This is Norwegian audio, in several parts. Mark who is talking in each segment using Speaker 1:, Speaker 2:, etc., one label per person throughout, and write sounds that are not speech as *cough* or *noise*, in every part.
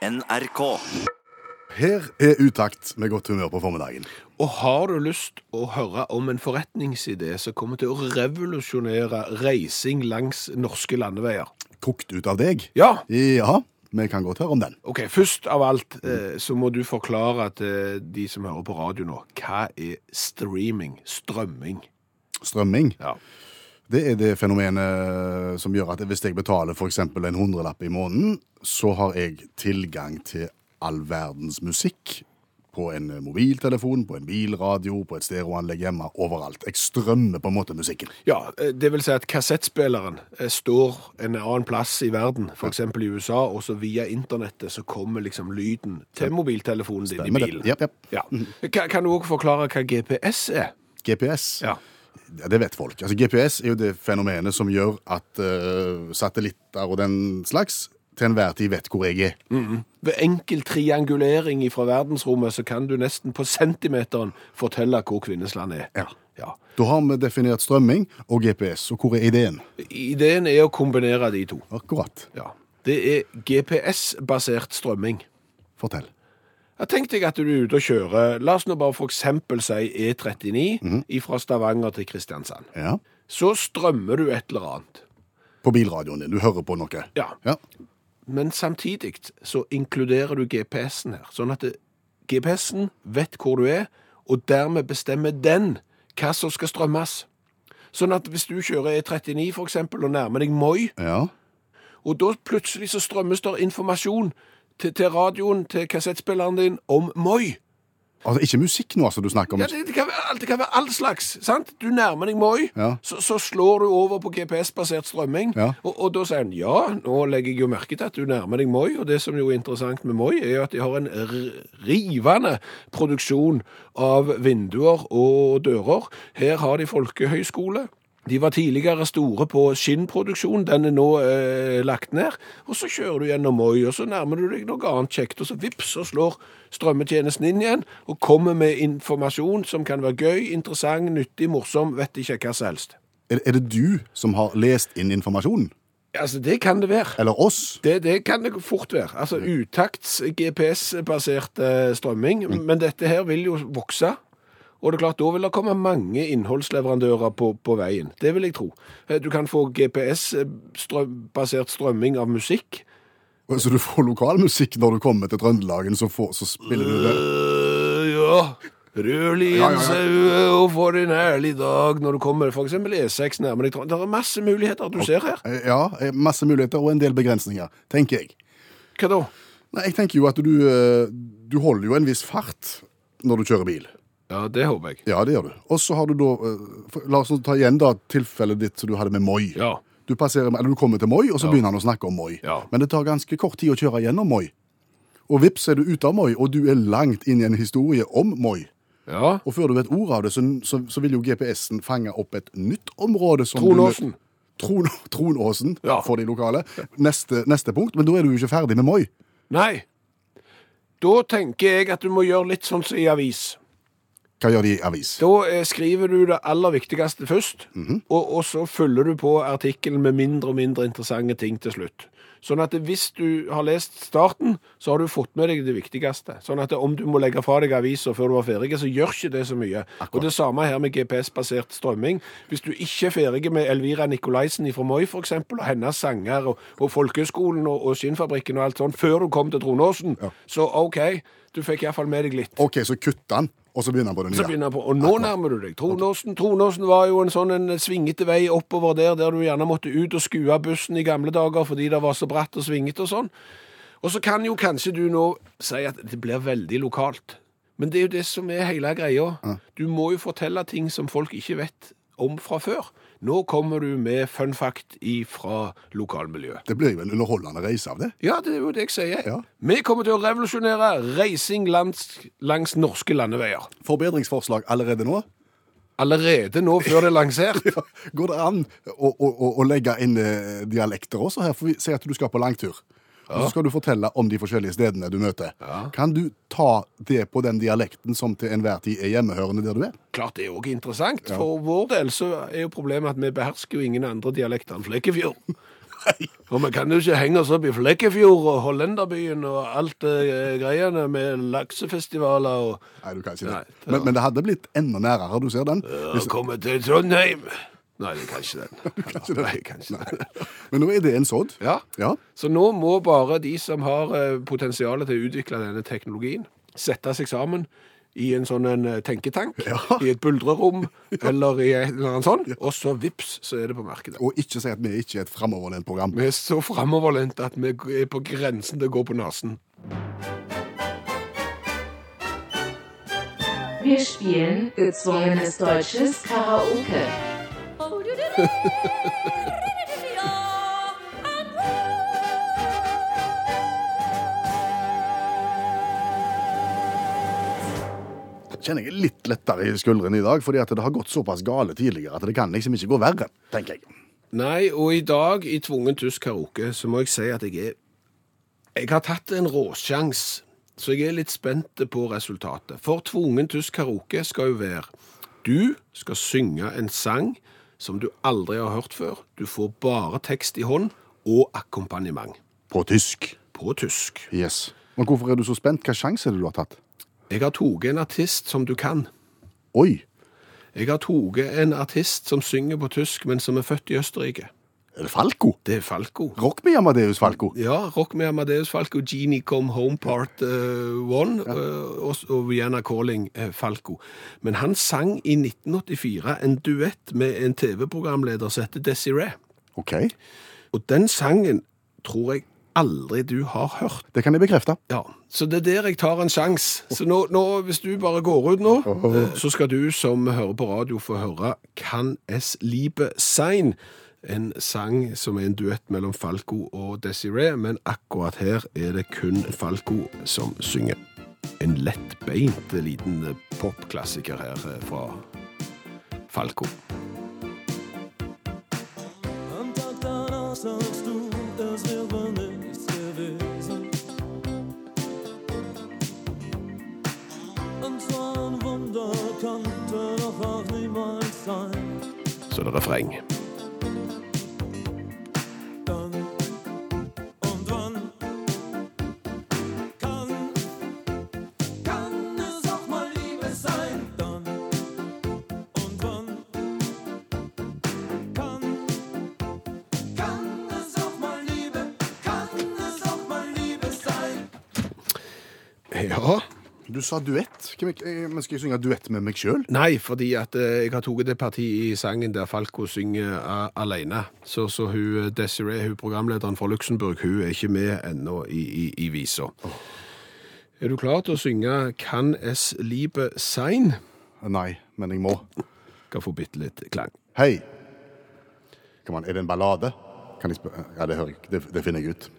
Speaker 1: NRK.
Speaker 2: Her er utakt med godt humør på formiddagen.
Speaker 3: Og har du lyst å høre om en forretningsidé som kommer til å revolusjonere reising langs norske landeveier?
Speaker 2: Kokt ut av deg?
Speaker 3: Ja.
Speaker 2: Ja, vi kan godt høre om den.
Speaker 3: Ok, Først av alt eh, så må du forklare til de som hører på radio nå, hva er streaming, strømming?
Speaker 2: Strømming.
Speaker 3: Ja.
Speaker 2: Det er det fenomenet som gjør at hvis jeg betaler f.eks. en hundrelapp i måneden, så har jeg tilgang til all verdens musikk på en mobiltelefon, på en bilradio, på et stereoanlegg hjemme, overalt. Jeg strømmer på en måte musikken.
Speaker 3: Ja, eh, det vil si at kassettspilleren eh, står en annen plass i verden, f.eks. i USA, og så via internettet så kommer liksom lyden til mobiltelefonen din i
Speaker 2: Stemmer det.
Speaker 3: bilen.
Speaker 2: yep. japp.
Speaker 3: Ja. Kan, du også forklare hva GPS er?
Speaker 2: GPS.
Speaker 3: Ja.
Speaker 2: Ja, det vet folk. Altså, GPS er jo det fenomenet som gjør at uh, satellitter og den slags til enhver tid vet hvor jeg er.
Speaker 3: Ved enkel triangulering fra verdensrommet så kan du nesten på centimeteren fortelle hvor Kvinnesland er.
Speaker 2: Ja.
Speaker 3: Ja.
Speaker 2: Da har vi definert strømming og GPS, og hvor er ideen?
Speaker 3: Ideen er å kombinere de to.
Speaker 2: Akkurat.
Speaker 3: Ja. Det er GPS-basert strømming.
Speaker 2: Fortell.
Speaker 3: Jeg tenkte jeg at du er ute og kjører, la oss nå bare for eksempel si E39 fra Stavanger til Kristiansand.
Speaker 2: Ja.
Speaker 3: Så strømmer du et eller annet.
Speaker 2: På bilradioen din. Du hører på noe.
Speaker 3: Ja.
Speaker 2: Ja.
Speaker 3: Men samtidig så inkluderer du GPS-en her, sånn at GPS-en vet hvor du er, og dermed bestemmer den hva som skal strømmes. Sånn at hvis du kjører E39 for eksempel, og nærmer deg Moi,
Speaker 2: ja.
Speaker 3: og da plutselig så strømmes der informasjon til, til radioen, til kassettspilleren din, om Moi.
Speaker 2: Altså, ikke musikk nå, altså, du snakker om.
Speaker 3: Ja, det, det, kan være, det kan være all slags, sant? Du nærmer deg Moi,
Speaker 2: Ja.
Speaker 3: så, så slår du over på GPS-basert strømming,
Speaker 2: Ja.
Speaker 3: og, og da sier han, ja, nå legger jeg jo merke til at du nærmer deg Moi, og det som jo er interessant med Moi, er jo at de har en rivende produksjon av vinduer og dører. Her har de folkehøyskole. De var tidligere store på skinnproduksjon, den er nå eh, lagt ned. Og så kjører du gjennom Moi, og så nærmer du deg noe annet kjekt, og så vips, så slår strømmetjenesten inn igjen, og kommer med informasjon som kan være gøy, interessant, nyttig, morsom, vet ikke hva som helst.
Speaker 2: Er, er det du som har lest inn informasjonen?
Speaker 3: Altså, det kan det være.
Speaker 2: Eller oss?
Speaker 3: Det, det kan det fort være. Altså utakts GPS-basert eh, strømming. Men dette her vil jo vokse. Og det er klart, da vil det komme mange innholdsleverandører på, på veien. Det vil jeg tro. Eh, Du kan få GPS-basert strømming av musikk.
Speaker 2: Så du får lokalmusikk når du kommer til Trøndelagen, så, får, så spiller du det?
Speaker 3: Uh, ja.
Speaker 2: Ja, ja,
Speaker 3: en
Speaker 2: ja.
Speaker 3: saue og for en ærlig dag når du kommer for eksempel E6 nærmere deg. Det er masse muligheter du ser her.
Speaker 2: Eh, Ja, eh, masse muligheter og en del begrensninger, tenker jeg.
Speaker 3: Hva da?
Speaker 2: Nei, jeg tenker jo at du, eh, du holder jo en viss fart når du kjører bil.
Speaker 3: Ja, det håper jeg.
Speaker 2: Ja, det gjør du. Og så har du da eh, La oss ta igjen da tilfellet ditt som du hadde med Moi.
Speaker 3: Ja.
Speaker 2: Du, passerer, eller du kommer til Moi, og så
Speaker 3: Ja.
Speaker 2: begynner han å snakke om Moi.
Speaker 3: Ja.
Speaker 2: Men det tar ganske kort tid å kjøre gjennom Moi. Og vips er du ute av Moi, og du er langt inn i en historie om Moi.
Speaker 3: Ja.
Speaker 2: Og før du vet ordet av det, så, så, så vil jo GPS-en fange opp et nytt område. som
Speaker 3: Tronåsen.
Speaker 2: Tron, *laughs* Tronåsen
Speaker 3: Ja.
Speaker 2: for de lokale. Neste, neste punkt. Men da er du jo ikke ferdig med Moi.
Speaker 3: Nei. Da tenker jeg at du må gjøre litt sånn som i avis.
Speaker 2: Hva gjør de i avis?
Speaker 3: Da eh, skriver du det aller viktigste først,
Speaker 2: Mhm.
Speaker 3: og, og så følger du på artikkelen med mindre og mindre interessante ting til slutt. Sånn at hvis du har lest starten, så har du fått med deg det viktigste. Sånn at om du må legge fra deg avisa før du var ferdig, så gjør ikke det så mye. Og det samme her med GPS-basert strømming. Hvis du ikke er ferdig med Elvira Nikolaisen fra Moi, eksempel, og hennes sanger, og, og Folkehøgskolen og, og Skinnfabrikken og alt sånt, før du kom til Tronåsen, så OK, du fikk iallfall med deg litt.
Speaker 2: OK, så kutt han, og så begynner han på det
Speaker 3: Så
Speaker 2: nye.
Speaker 3: begynner han på, Og nå nærmer du deg. Tronåsen Tronåsen var jo en sånn en svingete vei oppover der, der du gjerne måtte ut og skue bussen i gamle dager fordi det var så bratt og svingete og sånn. Og så kan jo kanskje du nå si at det blir veldig lokalt. Men det er jo det som er hele greia. Du må jo fortelle ting som folk ikke vet om fra før. Nå kommer du med fun fact fra lokalmiljøet.
Speaker 2: Det blir en underholdende reise av det.
Speaker 3: Ja, det er jo det jeg sier.
Speaker 2: Ja.
Speaker 3: Vi kommer til å revolusjonere reising langs, langs norske landeveier.
Speaker 2: Forbedringsforslag allerede nå.
Speaker 3: Allerede nå før det er lansert. *laughs*
Speaker 2: Ja, Går det an å, å, å, legge inn eh, dialekter også her? For vi sier at du skal på langtur. Og så skal du fortelle om de forskjellige stedene du møter. Kan du ta det på den dialekten som til enhver tid er hjemmehørende der du er?
Speaker 3: Klart det er òg interessant. For vår del så er jo problemet at vi behersker jo ingen andre dialekter enn Flekkefjord. *laughs* Og vi kan jo ikke henge oss opp i Flekkefjord og Hollenderbyen og alt det eh, greiene med laksefestivaler og
Speaker 2: Nei, du kan ikke det.
Speaker 3: Nei, det
Speaker 2: men, men det hadde blitt enda nærere, du ser den.
Speaker 3: Ja, komme til Trondheim. Nei, det kan ikke den. *laughs*
Speaker 2: ikke den.
Speaker 3: Nei, jeg kan ikke den. *laughs*
Speaker 2: Men nå er det en sådd.
Speaker 3: Ja.
Speaker 2: Ja.
Speaker 3: Så nå må bare de som har eh, potensialet til å utvikle denne teknologien, sette seg sammen i en sånn en eh, tenketank,
Speaker 2: Ja.
Speaker 3: i et buldrerom, *laughs* eller i en eller annet sånt, og så vips, så er det på markedet.
Speaker 2: Og ikke si at vi ikke er et framoverlent program.
Speaker 3: Vi er så framoverlent at vi er på grensen til å gå på nesen.
Speaker 1: Wir spielen gezwungenes deutsches Karaoke.
Speaker 2: Kjenner jeg litt lettere i skuldrene i dag, fordi at det har gått såpass gale tidligere at det kan liksom ikke gå verre, tenker jeg.
Speaker 3: Nei, og i dag i Tvungen tysk karaoke så må jeg si at jeg er Jeg har tatt en råsjans, så jeg er litt spent på resultatet. For Tvungen tysk karaoke skal jo være Du skal synge en sang som du aldri har hørt før. Du får bare tekst i hånd og akkompagnement
Speaker 2: På tysk.
Speaker 3: på tysk.
Speaker 2: Yes. Men hvorfor er du så spent? Hva sjanse er det du har tatt?
Speaker 3: Jeg har tatt en artist som du kan.
Speaker 2: Oi,
Speaker 3: Jeg har tatt en artist som synger på tysk, men som er født i Østerrike.
Speaker 2: Er det Falco?
Speaker 3: Det er Falco.
Speaker 2: Rock med Amadeus Falco.
Speaker 3: Ja, rock med Amadeus Falco, Genie Come Home Part 1 og, og Vienna Calling uh, Falco. Men han sang i 1984 en duett med en TV-programleder som heter Desiree.
Speaker 2: OK,
Speaker 3: Og den sangen tror jeg aldri du har hørt.
Speaker 2: det kan jeg bekrefte.
Speaker 3: Ja, Så det er der jeg tar en sjanse. Så nå, nå, hvis du bare går ut nå, eh, så skal du som hører på radio få høre Kan es liebe sein? En sang som er en duett mellom Falco og Desiree, men akkurat her er det kun Falco som synger. En lettbeint liten popklassiker her eh, fra Falco. Så det er
Speaker 4: sagst
Speaker 3: Ja.
Speaker 2: Du sa duett. Hvem eh, Men skal jeg synge duett med meg sjøl?
Speaker 3: Nei, fordi at eh, jeg har tatt det partiet i sangen der Falco synger uh, alene. Så, så hun, eh, Desiree, hun programlederen fra Luxembourg, hun er ikke med ennå i, i, i visa. Er du klar til å synge Kan es liebe sein?
Speaker 2: Nei, men jeg må.
Speaker 3: Skal få bitte litt klang.
Speaker 2: Hei. Kom an, er det en ballade? Kan jeg spørre? Ja, det hører jeg. Det, det finner jeg ut.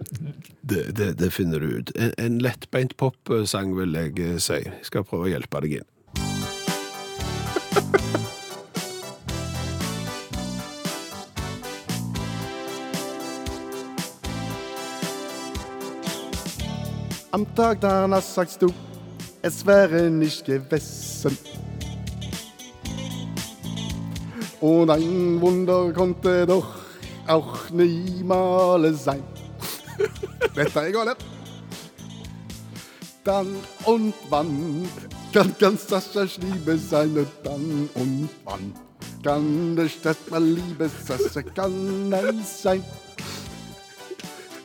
Speaker 3: Det, det, det finner du ut. En, en lettbeint popsang, vil jeg eh, si. Jeg skal prøve å hjelpe deg inn. *laughs*
Speaker 2: Am Tag danach sagst du, es wäre nicht gewesen. Und ein Wunder konnte doch auch niemals sein. Dette er gale. Dann und wann kann ganz das das Liebe sein? Dann und wann kann das das mal Liebe sein? Kann es sein?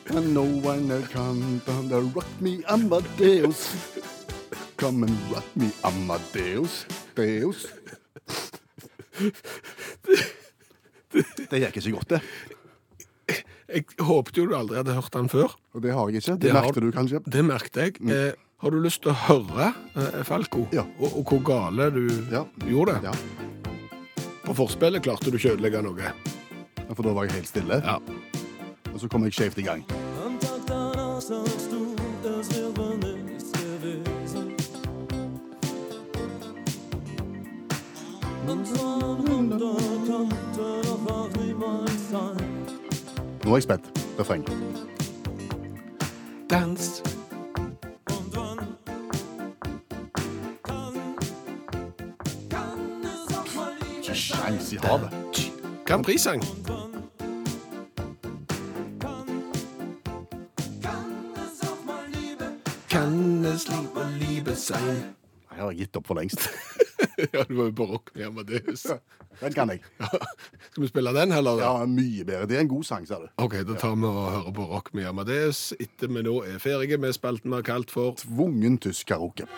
Speaker 2: And no one can don't rock me Amadeus. Come and rock me Amadeus. Deus. Det gikk ikke godt, det.
Speaker 3: Jeg håpet jo du aldri hadde hørt den før.
Speaker 2: Og det har jeg ikke. Det,
Speaker 3: Det merket
Speaker 2: merkte du kanskje.
Speaker 3: Det merket jeg. Eh, har du lyst til å høre eh, Falco?
Speaker 2: Ja.
Speaker 3: Og, og hvor gale du
Speaker 2: Ja.
Speaker 3: gjorde det?
Speaker 2: Ja.
Speaker 3: På forspillet klarte du ikke å ødelegge noe.
Speaker 2: For da var jeg helt stille.
Speaker 3: Ja.
Speaker 2: Og så kom jeg skjevt i gang.
Speaker 4: Neues Bett, der Frank. Tanzt. Scheiße, habe. Kann Prix sein. Kann es Liebe,
Speaker 3: Liebe sein?
Speaker 2: Ah ja, geht doch vor längst. *laughs*
Speaker 3: Ja, du var jo på rock med Amadeus.
Speaker 2: Den kan jeg.
Speaker 3: Skal vi spille den, heller?
Speaker 2: Ja, mye bedre. Det er en god sang, sa du.
Speaker 3: Ok, da tar vi og hører på rock med Amadeus etter vi nå er ferdige med spalten vi har kalt for
Speaker 2: Tvungen tysk karaoke.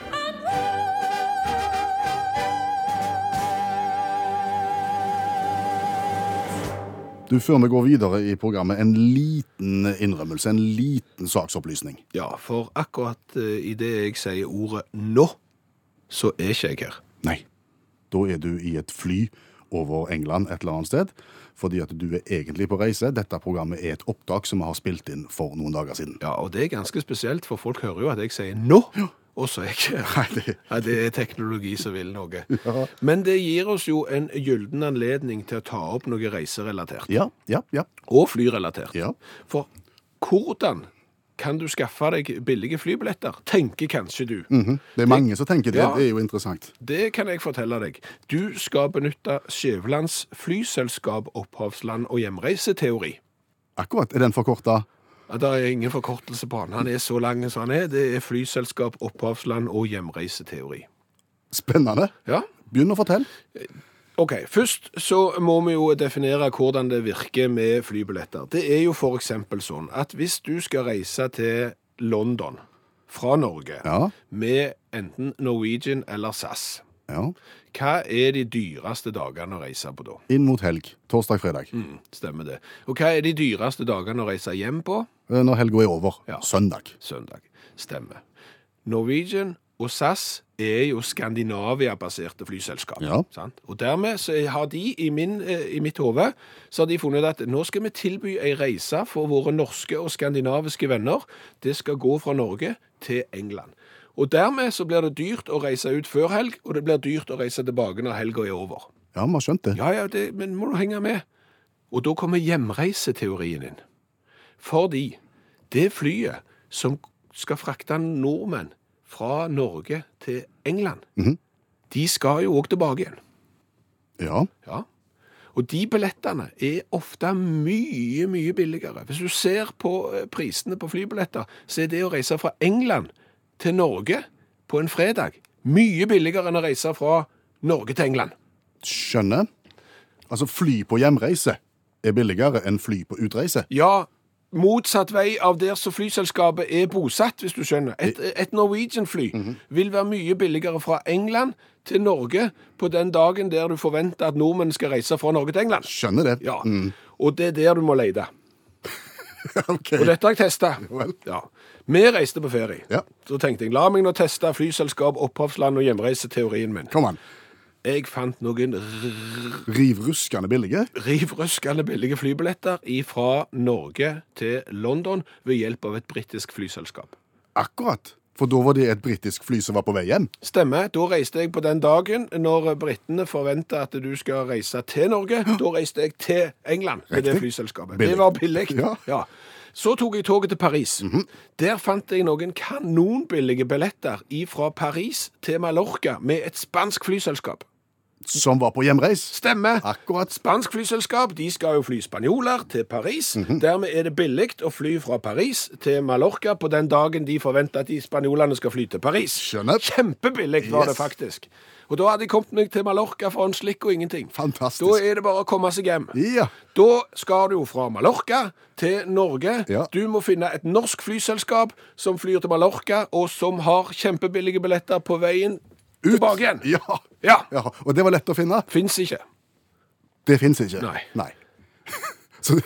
Speaker 2: Du, Før vi går videre i programmet, en liten innrømmelse, en liten saksopplysning.
Speaker 3: Ja, for akkurat uh, i det jeg sier ordet nå, så er ikke jeg her.
Speaker 2: Nei. Da er du i et fly over England et eller annet sted, fordi at du er egentlig på reise. Dette programmet er et opptak som vi har spilt inn for noen dager siden.
Speaker 3: Ja, og det er ganske spesielt, for folk hører jo at jeg sier nå, og så er ikke Ja, det er teknologi som vil noe. Men det gir oss jo en gylden anledning til å ta opp noe reiserelatert.
Speaker 2: ja, ja, ja.
Speaker 3: Og flyrelatert.
Speaker 2: ja.
Speaker 3: For hvordan kan du skaffe deg billige flybilletter, tenker kanskje du.
Speaker 2: Mhm. Det er mange som tenker det.
Speaker 3: Ja.
Speaker 2: Det er jo interessant.
Speaker 3: Det kan jeg fortelle deg. Du skal benytte Skjævelands flyselskap, opphavsland og hjemreiseteori.
Speaker 2: Akkurat. Er den forkorta?
Speaker 3: Det er ingen forkortelse på han. Han er så lang som han er. Det er flyselskap, opphavsland og hjemreiseteori.
Speaker 2: Spennende.
Speaker 3: Ja,
Speaker 2: Begynn å fortelle.
Speaker 3: Ok, Først så må vi jo definere hvordan det virker med flybilletter. Det er jo eksempel sånn at hvis du skal reise til London fra Norge
Speaker 2: Ja.
Speaker 3: med enten Norwegian eller SAS,
Speaker 2: ja.
Speaker 3: hva er de dyreste dagene å reise på da?
Speaker 2: Inn mot helg. Torsdag, fredag.
Speaker 3: Mm, stemmer det. Og hva er de dyreste dagene å reise hjem på?
Speaker 2: Eh, Når helga er over.
Speaker 3: Ja.
Speaker 2: Søndag.
Speaker 3: Søndag. Stemmer. Norwegian og SAS er jo Skandinavia-baserte flyselskap.
Speaker 2: Ja.
Speaker 3: Sant? Og dermed så har de, i, min, eh, i mitt hode, så har de funnet at nå skal vi tilby ei reise for våre norske og skandinaviske venner. Det skal gå fra Norge til England. Og dermed så blir det dyrt å reise ut før helg, og det blir dyrt å reise tilbake når helga er over.
Speaker 2: Ja, vi har skjønt det.
Speaker 3: Ja, ja, det, men må du henge med. Og da kommer hjemreiseteorien inn. Fordi det flyet som skal frakte nordmenn fra Norge til England, de skal jo òg tilbake igjen.
Speaker 2: Ja.
Speaker 3: Ja. Og de billettene er ofte mye, mye billigere. Hvis du ser på eh, prisene på flybilletter, så er det å reise fra England til Norge på en fredag mye billigere enn å reise fra Norge til England.
Speaker 2: Skjønner. Altså, fly på hjemreise er billigere enn fly på utreise.
Speaker 3: Ja, motsatt vei av der så flyselskapet er bosatt, hvis du skjønner. Et, et Norwegian-fly vil være mye billigere fra England til Norge på den dagen der du forventer at nordmenn skal reise fra Norge til England.
Speaker 2: Skjønner det.
Speaker 3: Ja, og det er der du må lete. *laughs*
Speaker 2: Ok.
Speaker 3: Og dette har jeg testa. Ja. Vi reiste på ferie.
Speaker 2: Ja.
Speaker 3: Så tenkte jeg, la meg nå teste flyselskap, opphavsland og hjemreiseteorien min.
Speaker 2: Kom an.
Speaker 3: Jeg fant noen
Speaker 2: Rivruskende billige.
Speaker 3: rivruskende billige flybilletter fra Norge til London ved hjelp av et britisk flyselskap.
Speaker 2: Akkurat. For da var det et britisk fly som var på vei hjem.
Speaker 3: Stemmer. Da reiste jeg på den dagen når britene forventa at du skal reise til Norge. Da reiste jeg til England med det
Speaker 2: Riktig.
Speaker 3: flyselskapet.
Speaker 2: Billig.
Speaker 3: Det var billig.
Speaker 2: Ja. Ja.
Speaker 3: Så tok jeg toget til Paris. Der fant jeg noen kanonbillige billetter fra Paris til Mallorca med et spansk flyselskap.
Speaker 2: Som var på hjemreis.
Speaker 3: Stemmer.
Speaker 2: Akkurat.
Speaker 3: Spansk flyselskap de skal jo fly spanjoler til Paris. Dermed er det billig å fly fra Paris til Mallorca på den dagen de forventer at de spanjolene skal fly til Paris.
Speaker 2: Skjønner.
Speaker 3: Kjempebillig var det faktisk. Og da hadde jeg kommet meg til Mallorca for en slikk og ingenting.
Speaker 2: Fantastisk.
Speaker 3: Da er det bare å komme seg hjem.
Speaker 2: Ja.
Speaker 3: Da skal du jo fra Mallorca til Norge.
Speaker 2: Ja.
Speaker 3: Du må finne et norsk flyselskap som flyr til Mallorca, og som har kjempebillige billetter på veien
Speaker 2: Ut.
Speaker 3: tilbake igjen.
Speaker 2: Ja.
Speaker 3: Ja.
Speaker 2: ja. Og det var lett å finne.
Speaker 3: Fins ikke.
Speaker 2: Det fins ikke.
Speaker 3: Nei.
Speaker 2: Nei. *laughs* Så *laughs*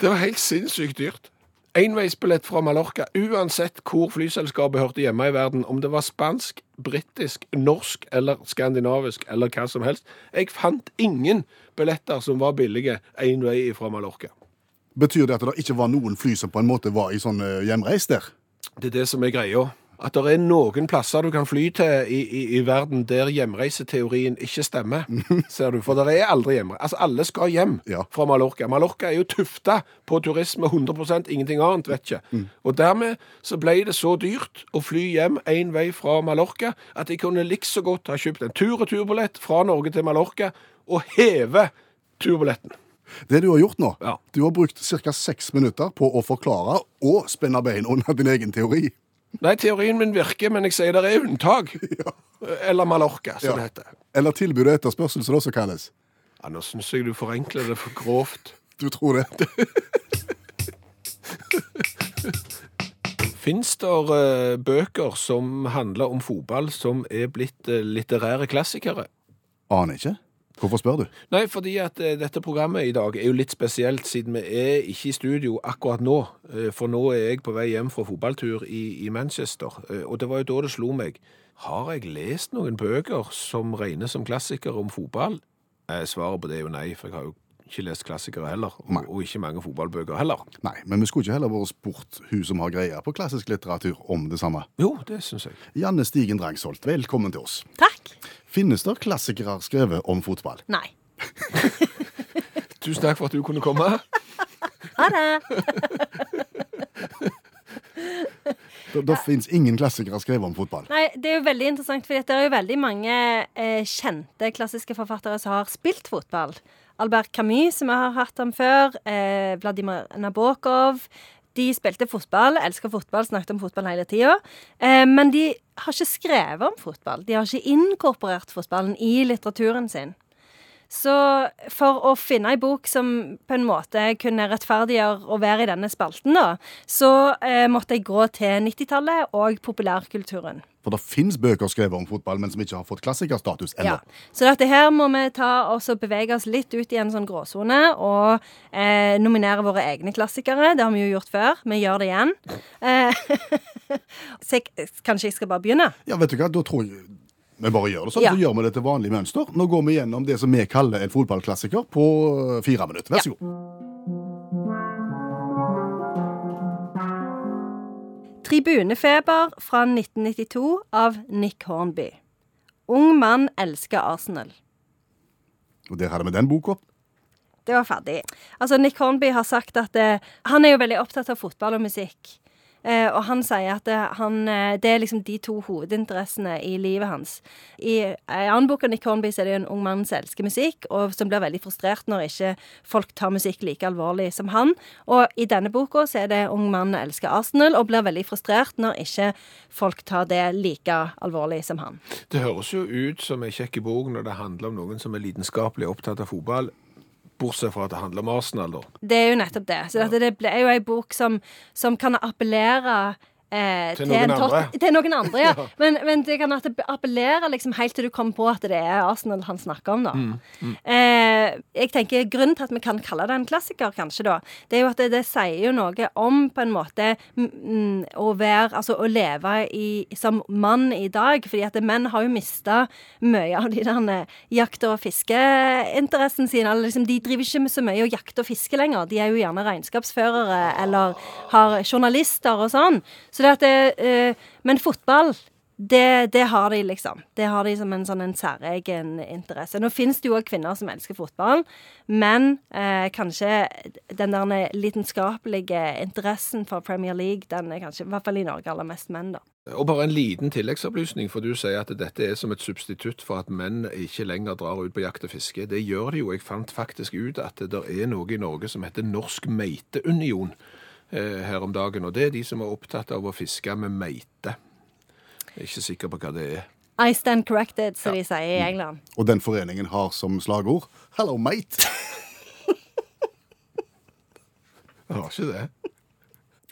Speaker 3: Det var helt sinnssykt dyrt. Enveisbillett fra Mallorca, uansett hvor flyselskapet hørte hjemme i verden, om det var spansk, britisk, norsk eller skandinavisk eller hva som helst. Jeg fant ingen billetter som var billige én vei fra Mallorca.
Speaker 2: betyr det at det ikke var noen fly som på en måte var i sånn eh, hjemreis der?
Speaker 3: Det er det som er greia. At det er noen plasser du kan fly til i, i, i verden der hjemreiseteorien ikke stemmer, *laughs* ser du. For det er aldri hjemre. Altså, alle skal hjem
Speaker 2: Ja.
Speaker 3: fra Mallorca. Mallorca er jo tufta på turisme 100% ingenting annet, vet ikke. Og dermed så ble det så dyrt å fly hjem én vei fra Mallorca at jeg kunne likså godt ha kjøpt en tur-returbillett fra Norge til Mallorca og heve turbilletten.
Speaker 2: Det du har gjort nå,
Speaker 3: Ja.
Speaker 2: du har brukt ca. seks minutter på å forklare og spenne bein under din egen teori.
Speaker 3: Nei, teorien min virker, men jeg sier det er unntak. *laughs* Eller Mallorca, som
Speaker 2: Ja.
Speaker 3: det heter.
Speaker 2: Eller tilbud og etterspørsel, som det også kalles.
Speaker 3: Ja, nå syns jeg du forenkler det for grovt. *laughs*
Speaker 2: Du tror det? *laughs*
Speaker 3: Fins det eh, bøker som handler om fotball som er blitt eh, litterære klassikere?
Speaker 2: Aner ikke. Hvorfor spør du?
Speaker 3: Nei, fordi at eh, dette programmet i dag er jo litt spesielt, siden vi er ikke i studio akkurat nå. Eh, for nå er jeg på vei hjem fra fotballtur i, i Manchester. Eh, og det var jo da det slo meg. Har jeg lest noen bøker som regnes som klassikere om fotball? Eh, svaret på det er jo nei, for jeg har jo ikke lest klassikere heller. Og, og ikke mange fotballbøker heller.
Speaker 2: Nei, men vi skulle ikke heller vært spurt hun som har greie på klassisk litteratur om det samme.
Speaker 3: Jo, det syns jeg.
Speaker 2: Janne Stigen Drangsholt, velkommen til oss.
Speaker 5: Takk.
Speaker 2: Finnes det klassikere skrevet om fotball?
Speaker 5: Nei. *laughs*
Speaker 3: Tusen takk for at du kunne komme. *laughs*
Speaker 5: Ha det. *laughs*
Speaker 2: Da, da ja. finnes ingen klassikere skrevet om fotball.
Speaker 5: Nei, Det er jo veldig interessant, for det er jo veldig mange eh, kjente klassiske forfattere som har spilt fotball. Albert Camus, som vi har hatt ham før. Eh, Vladimir Nabokov. De spilte fotball, elsker fotball, snakket om fotball hele tida. Eh, men de har ikke skrevet om fotball. De har ikke inkorporert fotballen i litteraturen sin. Så for å finne ei bok som på en måte kunne rettferdiggjøre å være i denne spalten, da, så eh, måtte jeg gå til 90-tallet og populærkulturen.
Speaker 2: For det finnes bøker skrevet om fotball, men som ikke har fått klassikerstatus ennå.
Speaker 5: Ja. Så dette her må vi ta og bevege oss litt ut i en sånn gråsone og eh, nominere våre egne klassikere. Det har vi jo gjort før. Vi gjør det igjen. Eh, *laughs* så jeg, kanskje jeg skal bare begynne?
Speaker 2: Ja, vet du hva, da tror jeg vi bare gjør det sånn,
Speaker 5: Ja.
Speaker 2: så gjør vi det til vanlig mønster. Nå går vi gjennom det som vi kaller en fotballklassiker på eh, fire minutter. Vær så god.
Speaker 5: Tribunefeber fra 1992 av Nick Hornby. Ung mann elsker Arsenal.
Speaker 2: Og der hadde vi den boka.
Speaker 5: Det var ferdig. Altså, Nick Hornby har sagt at eh, han er jo veldig opptatt av fotball og musikk. Eh, og han sier at han, eh, det er liksom de to hovedinteressene i livet hans. I en annen bok av Nick Hornby er det jo en ung mann som elsker musikk, og som blir veldig frustrert når ikke folk tar musikk like alvorlig som han. Og i denne boka så er det ung mann som elsker Arsenal, og blir veldig frustrert når ikke folk tar det like alvorlig som han.
Speaker 3: Det høres jo ut som en kjekk bok når det handler om noen som er lidenskapelig opptatt av fotball. Bortsett fra at det handler om Arsenal, da.
Speaker 5: Det er jo nettopp det. Så dette, det ble- er jo ei bok som, som kan appellere eh,
Speaker 3: Til noen
Speaker 5: en
Speaker 3: andre.
Speaker 5: Til noen andre, ja. *laughs* Men, men det kan appellere liksom helt til du kommer på at det er Arsenal han snakker om, da.
Speaker 3: Mm,
Speaker 5: Eh, jeg tenker Grunnen til at vi kan kalle det en klassiker, kanskje, da, det er jo at det, det sier jo noe om på en måte å være Altså å leve i, som mann i dag. fordi at menn har jo mista mye av de der jakt- og fiskeinteressen sin. Eller liksom, de driver ikke med så mye å jakte og fiske lenger. De er jo gjerne regnskapsførere eller har journalister og sånn. Så det at det, eh, men fotball det, det har de, liksom. Det har de som en sånn en særegen interesse. Nå finnes det jo òg kvinner som elsker fotball, men eh, kanskje den der lidenskapelige interessen for Premier League, den er kanskje, i hvert fall i Norge, aller mest menn, da.
Speaker 3: Og bare en liten tilleggsopplysning, for du sier at dette er som et substitutt for at menn ikke lenger drar ut på jakt og fiske. Det gjør de jo. Jeg fant faktisk ut at det er noe i Norge som heter Norsk Meiteunion eh, her om dagen, og det er de som er opptatt av å fiske med meite. Jeg er ikke sikker på hva det er.
Speaker 5: I stand corrected, som de sier i England.
Speaker 2: Og den foreningen har som slagord 'Hello, mate'. *laughs*
Speaker 3: det har ikke det.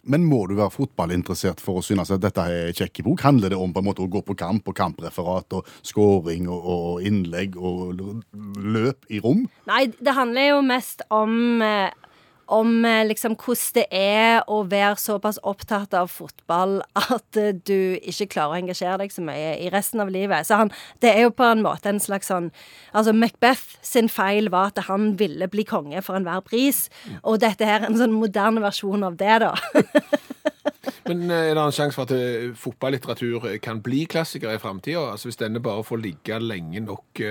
Speaker 2: Men må du være fotballinteressert for å synes at dette er kjekk bok? Handler det om på en måte å gå på kamp og kampreferat og scoring og, og innlegg og løp i rom?
Speaker 5: Nei, det handler jo mest om eh, om eh, liksom hvordan det er å være såpass opptatt av fotball at eh, du ikke klarer å engasjere deg så mye i resten av livet. Så han, det er jo på en måte en slags sånn Altså, Macbeth sin feil var at han ville bli konge for enhver pris. Og dette her er en sånn moderne versjon av det, da. *laughs*
Speaker 3: Men eh, er det en sjanse for at fotballitteratur kan bli klassikere i framtida? Altså hvis denne bare får ligge lenge nok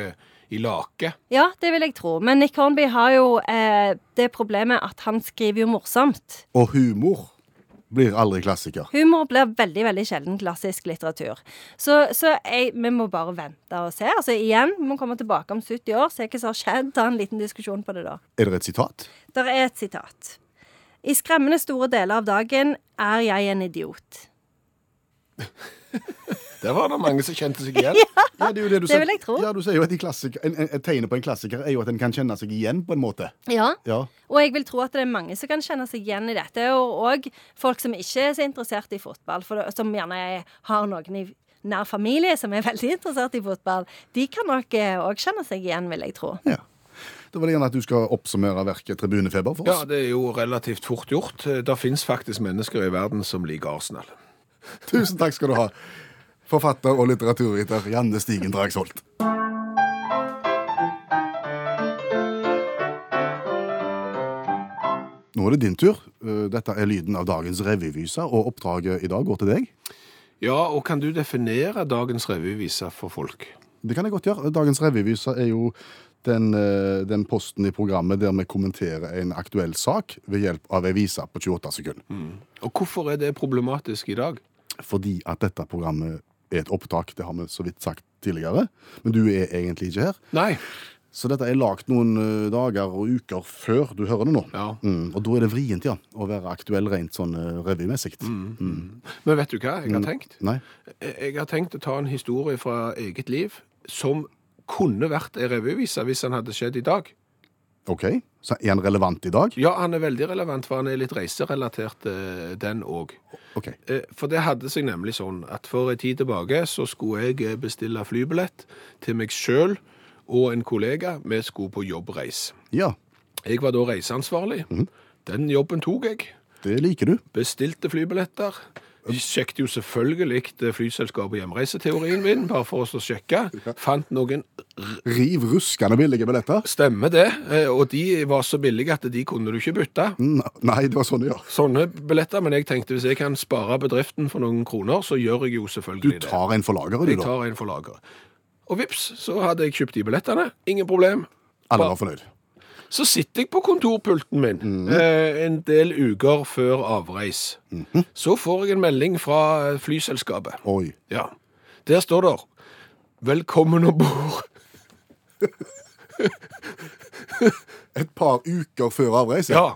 Speaker 3: i lake?
Speaker 5: Ja, det vil jeg tro. Men Nick Hornby har jo eh, det problemet at han skriver jo morsomt.
Speaker 2: Og humor Blir aldri klassiker.
Speaker 5: Humor blir veldig veldig sjelden klassisk litteratur. Så, så jeg, vi må bare vente og se. Altså igjen, vi må komme tilbake om 70 år, se hva som har skjedd. Ta en liten diskusjon på det da.
Speaker 2: Er det et sitat?
Speaker 5: Det er et sitat. I skremmende store deler av dagen er jeg en idiot. *laughs*
Speaker 3: Der var det mange som kjente seg igjen. *laughs*
Speaker 2: Ja, det, er jo det, du
Speaker 5: Det vil jeg tro.
Speaker 2: Ja, du sier jo at en, en, Et tegn på en klassiker er jo at en kan kjenne seg igjen, på en måte.
Speaker 5: Ja.
Speaker 2: Ja.
Speaker 5: Og jeg vil tro at det er mange som kan kjenne seg igjen i dette. Og òg folk som ikke er så interessert i fotball, for, det- som gjerne er, har noen i nær familie som er veldig interessert i fotball. De kan nok òg kjenne seg igjen, vil jeg tro.
Speaker 2: ja. Da vil jeg gjerne at du skal oppsummere verket Tribunefeber for
Speaker 3: Ja, det er jo relativt fort gjort. Det fins faktisk mennesker i verden som liker Arsenal.
Speaker 2: Tusen takk skal du ha. Forfatter og litteraturviter Janne Stigen Dragsholt. Nå er det din tur. Uh, Dette er lyden av dagens revyvise, og oppdraget i dag går til deg.
Speaker 3: Ja, og kan du definere dagens revyvise for folk?
Speaker 2: Det kan jeg godt gjøre. Dagens revyvise er jo den, eh, den posten i programmet der vi kommenterer en aktuell sak ved hjelp av ei vise på 28 sekunder.
Speaker 3: Og hvorfor er det problematisk i dag?
Speaker 2: Fordi at dette programmet er et opptak, det har vi så vidt sagt tidligere. Men du er egentlig ikke her.
Speaker 3: Nei.
Speaker 2: Så dette er lagt noen eh, dager og uker før du hører det nå.
Speaker 3: Ja.
Speaker 2: Mm, og da er det vrient, ja, å være aktuell rent sånn uh, revymessig.
Speaker 3: Men vet du hva jeg har tenkt?
Speaker 2: Nei?
Speaker 3: Jeg har tenkt å ta en historie fra eget liv som kunne vært ei revyvise hvis den hadde skjedd i dag.
Speaker 2: OK. Så er han relevant i dag?
Speaker 3: Ja, han er veldig relevant, for han er litt reiserelatert, eh, den òg.
Speaker 2: Okay.
Speaker 3: For det hadde seg nemlig sånn at for en tid tilbake så skulle jeg eh, bestille flybillett til meg sjøl og en kollega. Vi skulle på jobbreis.
Speaker 2: Ja,
Speaker 3: Jeg var da reiseansvarlig. Den jobben tok jeg.
Speaker 2: det liker du.
Speaker 3: Bestilte flybilletter. Sjekket jo selvfølgelig flyselskapet og hjemreiseteorien min, bare for oss å sjekke. Fant noen
Speaker 2: Riv ruskende billige billetter.
Speaker 3: Stemmer det, eh, og de var så billige at de kunne du ikke bytte.
Speaker 2: Nei, det var sånn det gjør.
Speaker 3: Sånne billetter, men jeg tenkte hvis jeg kan spare bedriften for noen kroner, så gjør jeg jo selvfølgelig det.
Speaker 2: Du tar en for lageret, du, da.
Speaker 3: Jeg tar en for lageret. Og vips, så hadde jeg kjøpt de billettene. Ingen problem.
Speaker 2: Alle var fornøyd.
Speaker 3: Så sitter jeg på kontorpulten min
Speaker 2: Mhm.
Speaker 3: eh, en del uker før avreis.
Speaker 2: Mhm.
Speaker 3: Så får jeg en melding fra eh, flyselskapet.
Speaker 2: Oi.
Speaker 3: Ja. Der står det 'Velkommen om bord'. *laughs*
Speaker 2: Et par uker før avreise?
Speaker 3: Ja.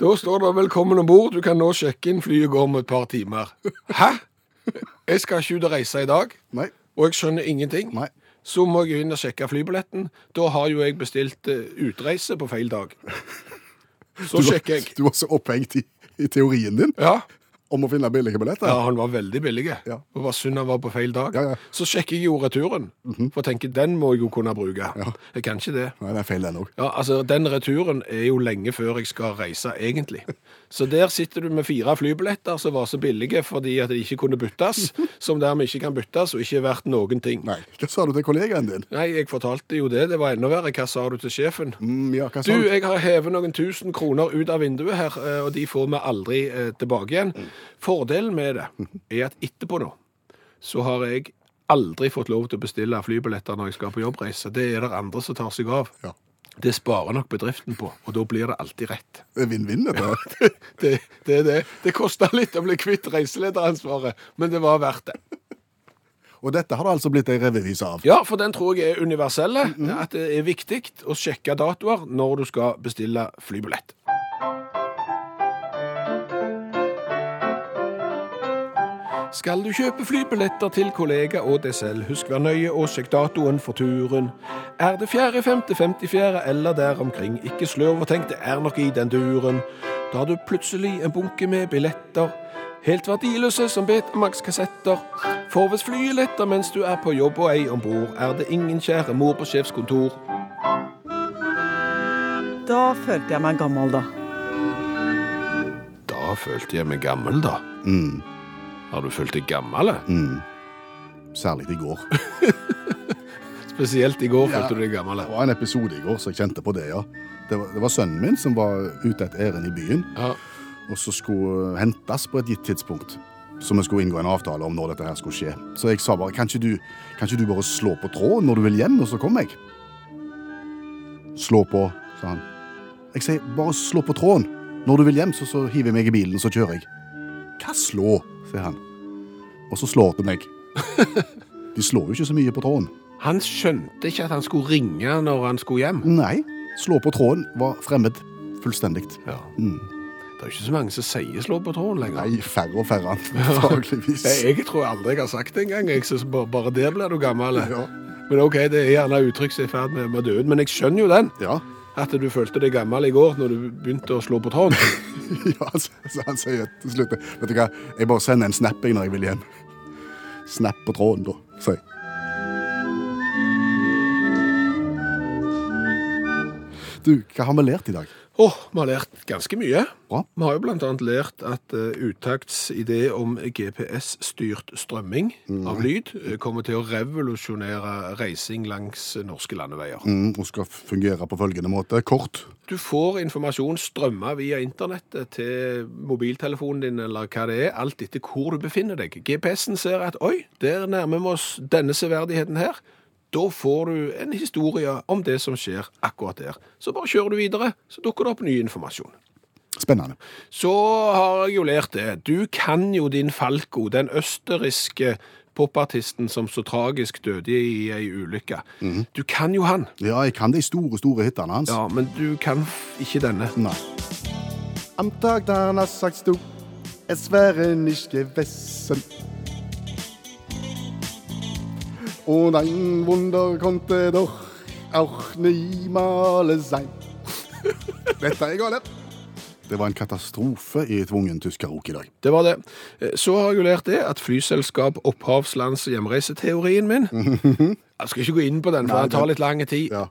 Speaker 3: Da står det 'Velkommen om bord'. Du kan nå sjekke inn. Flyet går om et par timer. Hæ? Jeg skal ikke ut og reise i dag,
Speaker 2: Nei.
Speaker 3: og jeg skjønner ingenting.
Speaker 2: Nei.
Speaker 3: Så må jeg inn og sjekke flybilletten. Da har jo jeg bestilt eh, utreise på feil dag. Så
Speaker 2: Du var-
Speaker 3: sjekker jeg.
Speaker 2: Du var så opphengt i, i teorien din
Speaker 3: Ja.
Speaker 2: Om å finne billige billetter.
Speaker 3: Ja, han var veldig billig.
Speaker 2: Ja.
Speaker 3: Det var synd han var på feil dag.
Speaker 2: Ja, ja.
Speaker 3: Så sjekker jeg jo returen, for jeg tenker den må jeg jo kunne bruke. Jeg kan ikke det.
Speaker 2: Nei, det er feil den òg.
Speaker 3: Ja, altså Den returen er jo lenge før jeg skal reise, egentlig. Så der sitter du med fire flybilletter som var så billige fordi at de ikke kunne byttes, *laughs* som dermed ikke kan byttes og ikke er verdt noen ting.
Speaker 2: Nei. Hva sa du til kollegaen din?
Speaker 3: Nei, jeg fortalte jo det. Det var enda verre. Hva sa du til sjefen?
Speaker 2: Mm, ja, hva sa
Speaker 3: Du, jeg har hevet noen tusen kroner ut av vinduet her, eh, og de får vi aldri eh, tilbake igjen. Fordelen med det er at etterpå nå, så har jeg aldri fått lov til å bestille flybilletter når jeg skal på jobbreise. Det er det andre som tar seg av.
Speaker 2: Ja.
Speaker 3: Det sparer nok bedriften på, og da blir det alltid rett.
Speaker 2: Det er Vinn-vinn, dette. Ja,
Speaker 3: Det, det det. Det kosta litt å bli kvitt reiselederansvaret, men det var verdt det.
Speaker 2: Og dette har det altså blitt ei revyvise av.
Speaker 3: Ja, for den tror jeg er universelle. At det er viktig å sjekke datoer når du skal bestille flybillett. Skal du kjøpe flybilletter til kollega og deg selv, husk vær nøye og sjekk datoen for turen. Er det 4., 5., 54. eller der omkring, ikke slurv og tenk det er nok i den duren. Da har du plutselig en bunke med billetter, helt verdiløse som Betamax-kassetter. For hvis flyet letter mens du er på jobb og ei om bord, er det ingen kjære mor på sjefskontor.
Speaker 6: Da følte jeg meg gammel, da.
Speaker 3: Da følte jeg meg gammel, da.
Speaker 2: Mm,
Speaker 3: Har du følt deg gammel?
Speaker 2: mm. Særlig i går. *laughs*
Speaker 3: Spesielt i går
Speaker 2: Ja.
Speaker 3: følte du deg gammel.
Speaker 2: Det var en episode i går, så jeg kjente på det, ja. Det var, det var sønnen min som var ute et ærend i byen,
Speaker 3: Ja.
Speaker 2: og så skulle hentes på et gitt tidspunkt. Så vi skulle inngå en avtale om når dette her skulle skje. Så jeg sa bare, kan ikke du, kan ikke du bare slå på tråden når du vil hjem, og så kommer jeg? Slå på, sa han. Jeg sier, bare slå på tråden. Når du vil hjem, så, så hiver jeg meg i bilen, så kjører jeg. Hva slå? Sier han. Og så slår det meg. *laughs* De slår jo ikke så mye på tråden.
Speaker 3: Han skjønte ikke at han skulle ringe når han skulle hjem.
Speaker 2: Nei, slå på tråden var fremmed. Fullstendig.
Speaker 3: Ja.
Speaker 2: Mm.
Speaker 3: Det er ikke så mange som sier slå på tråden lenger.
Speaker 2: Nei, færre og færre, *laughs* antakeligvis.
Speaker 3: Jeg, jeg tror aldri jeg har sagt det engang. Jeg synes bare, bare der blir du gammel.
Speaker 2: Ja.
Speaker 3: Men ok, det er gjerne uttrykk som er i ferd med, med å dø ut. Men jeg skjønner jo den.
Speaker 2: Ja.
Speaker 3: At du følte deg gammel i går når du begynte å slå på tråden. *laughs*
Speaker 2: ja, så, han sier til slutt Vet du hva, jeg bare sender en snap når jeg vil hjem. Snap på tråden, da, sier jeg. Du, hva har vi lært i dag?
Speaker 3: Åh, vi har lært ganske mye.
Speaker 2: Bra.
Speaker 3: Vi har jo annet lært at uh, Utakts idé om GPS-styrt strømming av lyd eh, kommer til å revolusjonere reising langs eh, norske landeveier.
Speaker 2: Mm, og skal fungere på følgende måte. Kort.
Speaker 3: Du får informasjon strømma via internettet til mobiltelefonen din eller hva det er, alt etter hvor du befinner deg. GPS-en ser at oi, der nærmer vi oss denne severdigheten her. Da får du en historie om det som skjer akkurat der. Så bare kjører du videre, så dukker det opp ny informasjon.
Speaker 2: Spennende.
Speaker 3: Så har jeg jo lært det. Du kan jo din Falco, den østerrikske popartisten som så tragisk døde i ei ulykke. Du kan jo han.
Speaker 2: Ja, jeg kan de store, store hitene hans.
Speaker 3: Ja, men du kan ikke denne.
Speaker 2: Nei. Am Tag danach sagst du, es wäre nicht gewesen. Und ein Wunder konnte doch auch niemals sein. Dette er galt. Det var en katastrofe i tvungen tyskerrok i dag.
Speaker 3: Det var det. Eh, Så har jeg jo lært det at flyselskap opphavslands hjemreiseteorien min *laughs* Jeg skal ikke gå inn på den, for
Speaker 2: Nei,
Speaker 3: den tar litt lang tid.
Speaker 2: Ja.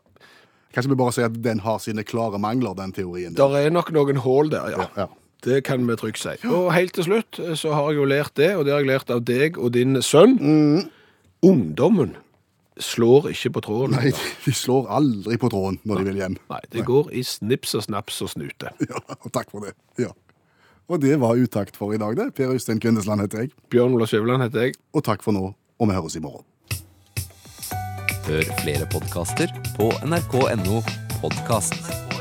Speaker 2: Kanskje vi bare sier at den har sine klare mangler, den teorien.
Speaker 3: Der er nok noen hull der, ja.
Speaker 2: Ja.
Speaker 3: Det kan vi trygt si. Og helt til slutt eh, så har jeg jo lært det, og det har jeg lært av deg og din sønn. Ungdommen slår ikke på tråden.
Speaker 2: Nei, de slår aldri på tråden når de vil hjem.
Speaker 3: Nei, det går i snips og snaps og snute. *laughs*
Speaker 2: Ja, og takk for det. Ja. Og det var utakt for i dag, det. Per Øystein Kvindesland heter jeg.
Speaker 3: Bjørn Olav Skjæveland heter jeg.
Speaker 2: Og takk for nå, og vi høres i morgen.
Speaker 7: Hør flere podkaster på nrk.no podkast.